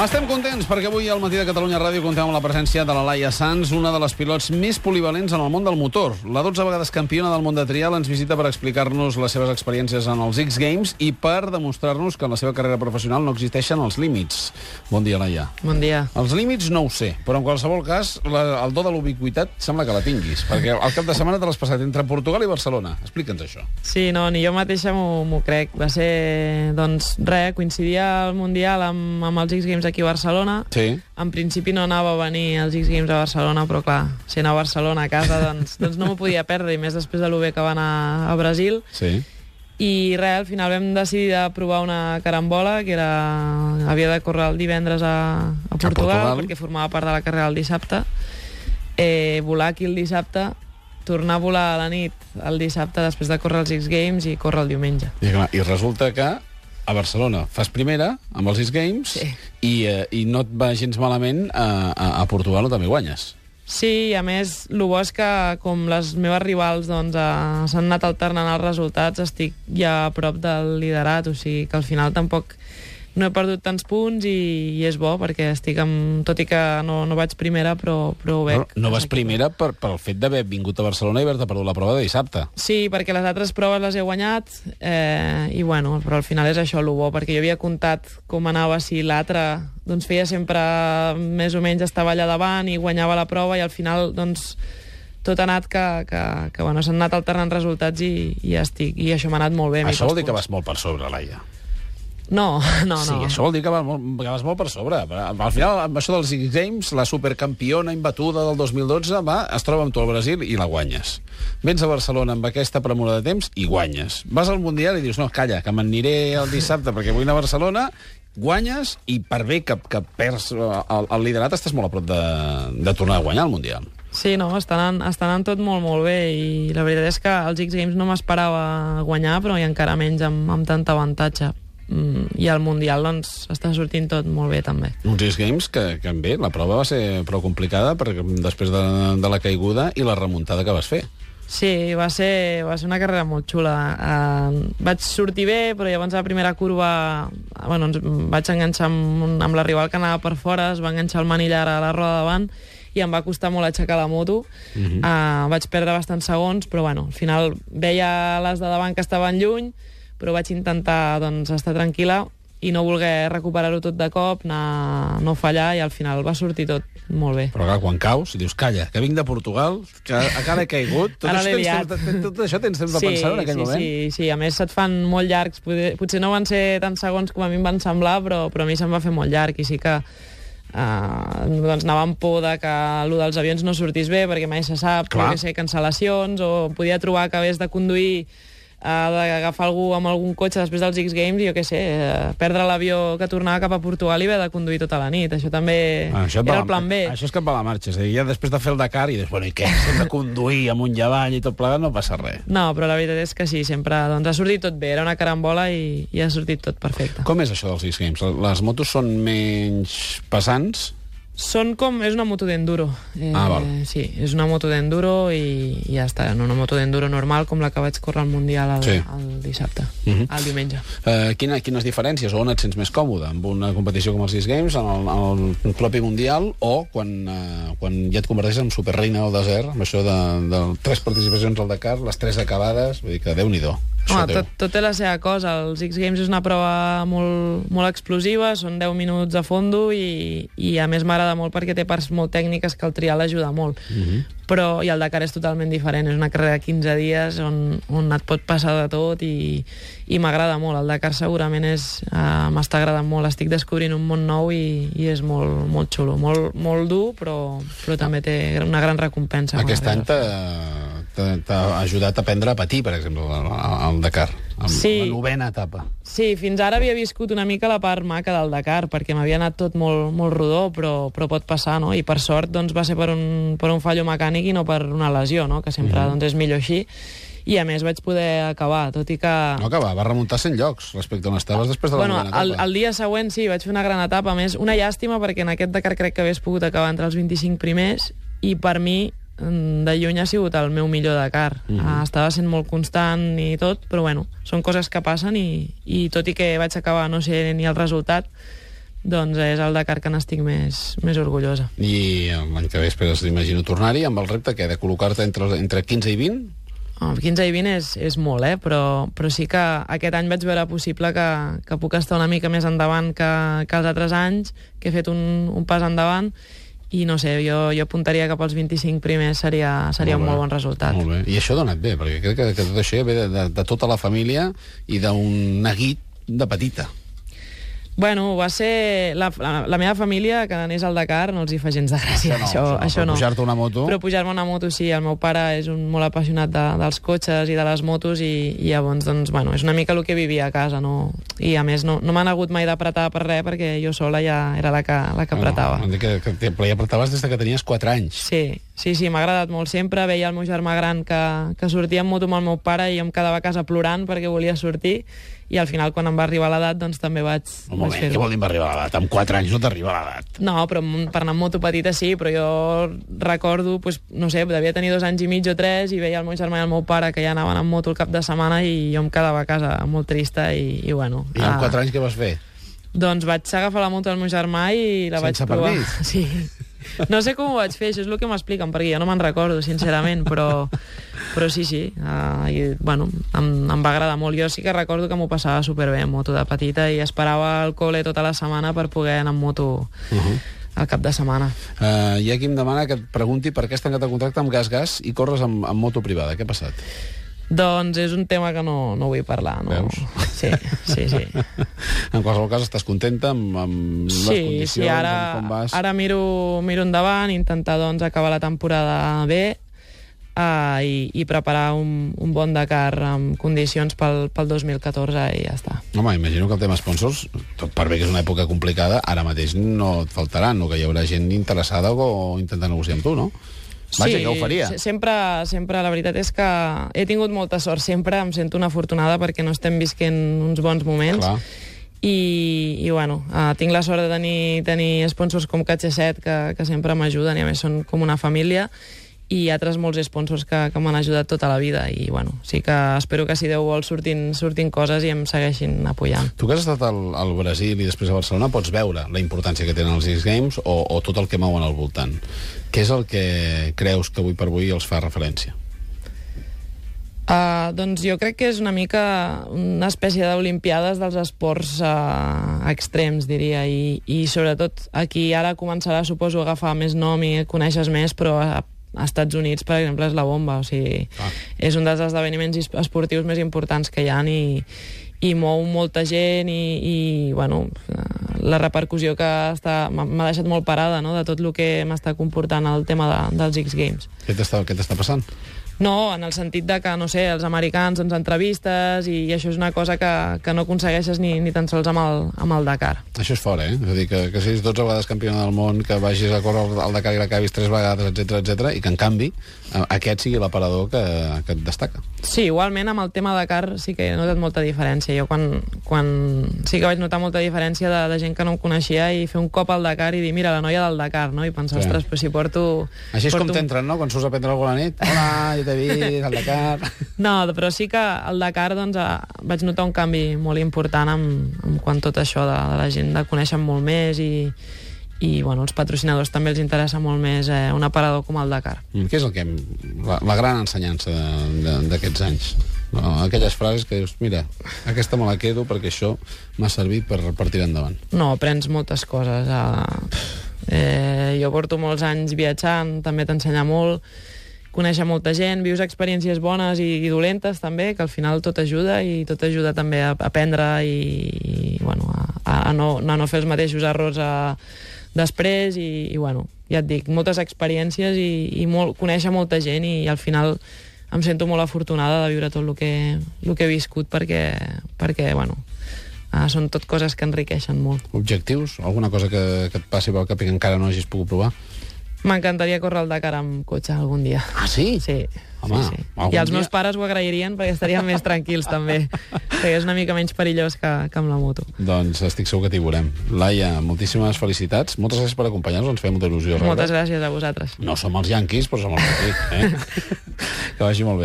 Estem contents perquè avui al Matí de Catalunya Ràdio contem amb la presència de la Laia Sanz, una de les pilots més polivalents en el món del motor. La 12 vegades campiona del món de trial ens visita per explicar-nos les seves experiències en els X Games i per demostrar-nos que en la seva carrera professional no existeixen els límits. Bon dia, Laia. Bon dia. Els límits no ho sé, però en qualsevol cas la, el do de l'ubiquitat sembla que la tinguis, perquè al cap de setmana te l'has passat entre Portugal i Barcelona. Explica'ns això. Sí, no, ni jo mateixa m'ho crec. Va ser, doncs, res, coincidia el Mundial amb, amb els X Games aquí a Barcelona. Sí. En principi no anava a venir als X Games a Barcelona, però clar, sent a Barcelona a casa, doncs, doncs no m'ho podia perdre, i més després de lo bé que va anar a Brasil. Sí. I res, al final vam decidir de provar una carambola, que era, havia de córrer el divendres a, a, Portugal, a Portugal, perquè formava part de la carrera el dissabte. Eh, volar aquí el dissabte, tornar a volar a la nit el dissabte després de córrer els X Games i córrer el diumenge. I, clar, i resulta que a Barcelona fas primera amb els X Games sí. i, eh, i no et va gens malament a, a, a Portugal on també guanyes. Sí, a més, el bo és que com les meves rivals doncs, eh, s'han anat alternant els resultats, estic ja a prop del liderat, o sigui que al final tampoc no he perdut tants punts i, i és bo perquè estic amb... Tot i que no, no vaig primera, però, però ho veig. No, no vas primera per, per el fet d'haver vingut a Barcelona i haver-te perdut la prova de dissabte. Sí, perquè les altres proves les he guanyat eh, i bueno, però al final és això el bo, perquè jo havia comptat com anava si l'altre doncs feia sempre més o menys estava allà davant i guanyava la prova i al final doncs tot ha anat que, que, que bueno, s'han anat alternant resultats i, i estic, i això m'ha anat molt bé. Això vol dir que vas molt per sobre, Laia. No, no, no. Sí, això vol dir que vas, molt, que vas molt per sobre. Al final, amb això dels X Games, la supercampiona imbatuda del 2012 va, es troba amb tu al Brasil i la guanyes. Vens a Barcelona amb aquesta premura de temps i guanyes. Vas al Mundial i dius, no, calla, que m'aniré el dissabte perquè vull anar a Barcelona, guanyes i per bé que, que perds el, el liderat estàs molt a prop de, de tornar a guanyar el Mundial. Sí, no, estan anant, estan anant tot molt, molt bé i la veritat és que els X Games no m'esperava guanyar, però i encara menys amb, amb tant avantatge i al Mundial doncs, està sortint tot molt bé també. Uns X Games que, que bé, la prova va ser prou complicada perquè després de, de la caiguda i la remuntada que vas fer. Sí, va ser, va ser una carrera molt xula. Uh, vaig sortir bé, però llavors a la primera curva bueno, ens vaig enganxar amb, amb la rival que anava per fora, es va enganxar el manillar a la roda davant i em va costar molt aixecar la moto. Uh -huh. uh, vaig perdre bastants segons, però bueno, al final veia les de davant que estaven lluny, però vaig intentar doncs, estar tranquil·la i no voler recuperar-ho tot de cop, anar, no fallar, i al final va sortir tot molt bé. Però clar, quan caus, dius, calla, que vinc de Portugal, que encara he caigut, tot, Ara això, tens, tot, tot això tens temps de sí, pensar en aquell sí, moment? Sí, sí, a més se't fan molt llargs, potser, potser no van ser tants segons com a mi em van semblar, però, però a mi se'm va fer molt llarg, i sí que Uh, doncs anava amb por de que allò dels avions no sortís bé perquè mai se sap, Clar. ser cancel·lacions o podia trobar que hagués de conduir d'agafar algú amb algun cotxe després dels X Games i jo què sé, uh, perdre l'avió que tornava cap a Portugal i haver de conduir tota la nit. Això també Ah, això era la- el plan B. Això és et va la marxa. És a dir, ja després de fer el Dakar i dius, bueno, i què? Hem de conduir amunt i avall i tot plegat, no passa res. No, però la veritat és que sí, sempre doncs, ha sortit tot bé. Era una carambola i, i ha sortit tot perfecte. Com és això dels X Games? Les motos són menys pesants? Són com... És una moto d'enduro. Eh, Ah, val. Sí, és una moto d'enduro i, i ja està. No una moto d'enduro normal com la que vaig córrer al Mundial el, Sí. el dissabte, Mhm. uh -huh. el diumenge. Uh, quina, quines diferències? On et sents més còmode? Amb una competició com els X Games, en el, en el propi Mundial, o quan, uh, quan ja et converteixes en superreina del desert, amb això de, de tres participacions al Dakar, les tres acabades, vull dir que déu-n'hi-do. Això Home, tot, tot té la seva cosa. Els X Games és una prova molt, molt explosiva, són 10 minuts a fondo i, i a més m'agrada molt perquè té parts molt tècniques que el trial ajuda molt. Uh -huh. Però, i el Dakar és totalment diferent, és una carrera de 15 dies on, on et pot passar de tot i, i m'agrada molt. El Dakar segurament és, uh, m'està agradant molt, estic descobrint un món nou i, i és molt, molt xulo, molt, molt dur, però, però també té una gran recompensa. Aquest any. T'ha ajudat a aprendre a patir, per exemple, al, Dakar, amb Sí. la novena etapa. Sí, fins ara havia viscut una mica la part maca del Dakar, perquè m'havia anat tot molt, molt rodó, però, però pot passar, no? I per sort doncs, va ser per un, per un fallo mecànic i no per una lesió, no? Que sempre Mhm. doncs, és millor així. I a més vaig poder acabar, tot i que... No, que va, remuntar 100 llocs respecte a on estaves després de la Bueno, novena el, etapa. el dia següent sí, vaig fer una gran etapa. A més, una llàstima perquè en aquest Dakar crec que hagués pogut acabar entre els 25 primers i per mi mm, de lluny ha sigut el meu millor Dakar. Mm Mhm. -hmm. Estava sent molt constant i tot, però bueno, són coses que passen i, i tot i que vaig acabar no sé ni el resultat, doncs és el Dakar que n'estic més, més orgullosa. I l'any que ve esperes, imagino, tornar-hi amb el repte que de col·locar-te entre, entre 15 i 20? Oh, 15 i 20 és, és molt, eh? però, però sí que aquest any vaig veure possible que, que puc estar una mica més endavant que, que els altres anys, que he fet un, un pas endavant, i no sé, jo, jo apuntaria cap als 25 primers, seria, seria Molt un molt bon resultat. Molt bé. I això ha donat bé, perquè crec que, que tot això ve de, de, de tota la família i d'un neguit de petita. Bueno, va ser... La, la, la meva família, que anés al Dakar, no els hi fa gens de gràcia. Això, no, això, però no. pujar-te una moto... Però pujar-me una moto, sí. El meu pare és un molt apassionat de, dels cotxes i de les motos i, i llavors, doncs, bueno, és una mica el que vivia a casa, no? I a més, no, no m'han hagut mai d'apretar per res perquè jo sola ja era la que, la que apretava. No, no, que, que, que, però ja apretaves des de que tenies 4 anys. Sí, sí, sí, m'ha agradat molt sempre. Veia el meu germà gran que, que sortia en moto amb el meu pare i em quedava a casa plorant perquè volia sortir i al final, quan em va arribar l'edat, doncs també vaig, Un vaig moment, què fer-ho. vol dir em va arribar l'edat? Amb 4 anys no t'arriba l'edat. No, però per anar amb moto petita sí, però jo recordo, pues, no sé, devia tenir dos anys i mig o tres i veia el meu germà i el meu pare que ja anaven amb moto el cap de setmana i jo em quedava a casa molt trista i, i bueno... I amb ah, 4 anys què vas fer? Doncs vaig agafar la moto del meu germà i la Sense vaig provar. permís? Sí. No sé com ho vaig fer, això és el que m'expliquen, perquè jo no me'n recordo, sincerament, però, però sí, sí. Uh, i, bueno, em, em va agradar molt. Jo sí que recordo que m'ho passava superbé en moto de petita i esperava el col·le tota la setmana per poder anar amb moto Uh -huh. al cap de setmana. Uh, hi ha qui em demana que et pregunti per què has tancat el contracte amb Gas Gas i corres amb, amb moto privada. Què ha passat? Doncs és un tema que no, no vull parlar. No? Veus? Sí, sí, sí. En qualsevol cas, estàs contenta amb, amb les Sí, condicions, sí, ara, com vas? ara miro, miro endavant, intentar doncs, acabar la temporada bé uh, i, i preparar un, un bon Dakar amb condicions pel, pel 2014 i ja està. Home, imagino que el tema sponsors, tot per bé que és una època complicada, ara mateix no et faltaran, no? que hi haurà gent interessada o intentar negociar amb tu, no? Vaja, que ho faria. se- Sempre, sempre, la veritat és que he tingut molta sort sempre, em sento una afortunada perquè no estem visquent uns bons moments. Clar. I, i bueno, uh, tinc la sort de tenir, tenir sponsors com KH7 que, que sempre m'ajuden i a més són com una família i altres molts sponsors que, que m'han ajudat tota la vida i bueno, sí que espero que si Déu vol surtin, surtin coses i em segueixin apoyant. Tu que has estat al, al Brasil i després a Barcelona pots veure la importància que tenen els X-Games o, o tot el que mouen al voltant. Què és el que creus que avui per avui els fa referència? Uh, doncs jo crec que és una mica una espècie d'olimpiades dels esports uh, extrems, diria, i, i sobretot aquí ara començarà, suposo, a agafar més nom i coneixes més, però a, a Estats Units, per exemple, és la bomba, o sigui, Ah. és un dels esdeveniments esportius més importants que hi ha i, i mou molta gent i, i bueno, la repercussió que està m'ha deixat molt parada no? de tot el que m'està comportant el tema de, dels. Què t'està què t'està passant? No, en el sentit de que, no sé, els americans ens entrevistes i, i això és una cosa que, que no aconsegueixes ni, ni tan sols amb el, amb el Dakar. Això és fora, eh? És a dir, que, que siguis 12 vegades campiona del món, que vagis a córrer al Dakar i l'acabis 3 vegades, etc etc i que, en canvi, eh, aquest sigui l'aparador que, que et destaca. Sí, igualment amb el tema Dakar sí que he notat molta diferència. Jo quan, quan sí que vaig notar molta diferència de, de gent que no em coneixia i fer un cop al Dakar i dir, mira, la noia del Dakar, no? I pensar, Sí. ostres, però si porto... Així és com porto un- t'entren, no? Quan surts a prendre alguna nit. Hola, jo t'he vist, al Dakar... No, però sí que al Dakar doncs, eh, vaig notar un canvi molt important amb, amb quan tot això de, de la gent de conèixer molt més i, i bueno, els patrocinadors també els interessa molt més eh, un aparador com el Dakar. Mm, Què és el que... La, la gran ensenyança d'aquests anys? No, aquelles frases que dius, mira, aquesta me la quedo perquè això m'ha servit per, tirar endavant. No, aprens moltes coses. Eh, eh, jo porto molts anys viatjant, també t'ensenya molt, conèixer molta gent, vius experiències bones i, i dolentes també, que al final tot ajuda i tot ajuda també a aprendre i, i bueno, a, a, no, a no fer els mateixos errors a, després i, i bueno, ja et dic, moltes experiències i, i molt, conèixer molta gent i, al final em sento molt afortunada de viure tot el que, el que he viscut perquè, perquè bueno, uh, són tot coses que enriqueixen molt. Objectius? Alguna cosa que, que et passi pel cap i que encara no hagis pogut provar? M'encantaria córrer el Dakar amb cotxe algun dia. Ah, sí? Sí, Home, sí, sí. I els meus dia- pares ho agrairien perquè estarien més tranquils també, perquè és una mica menys perillós que, que amb la moto. Doncs estic segur que t'hi veurem. Laia, moltíssimes felicitats. Moltes gràcies per acompanyar-nos, ens feia molta il·lusió. Moltes rebre. gràcies a vosaltres. No som els yanquis, però som els d'aquí. Eh? que vagi molt bé.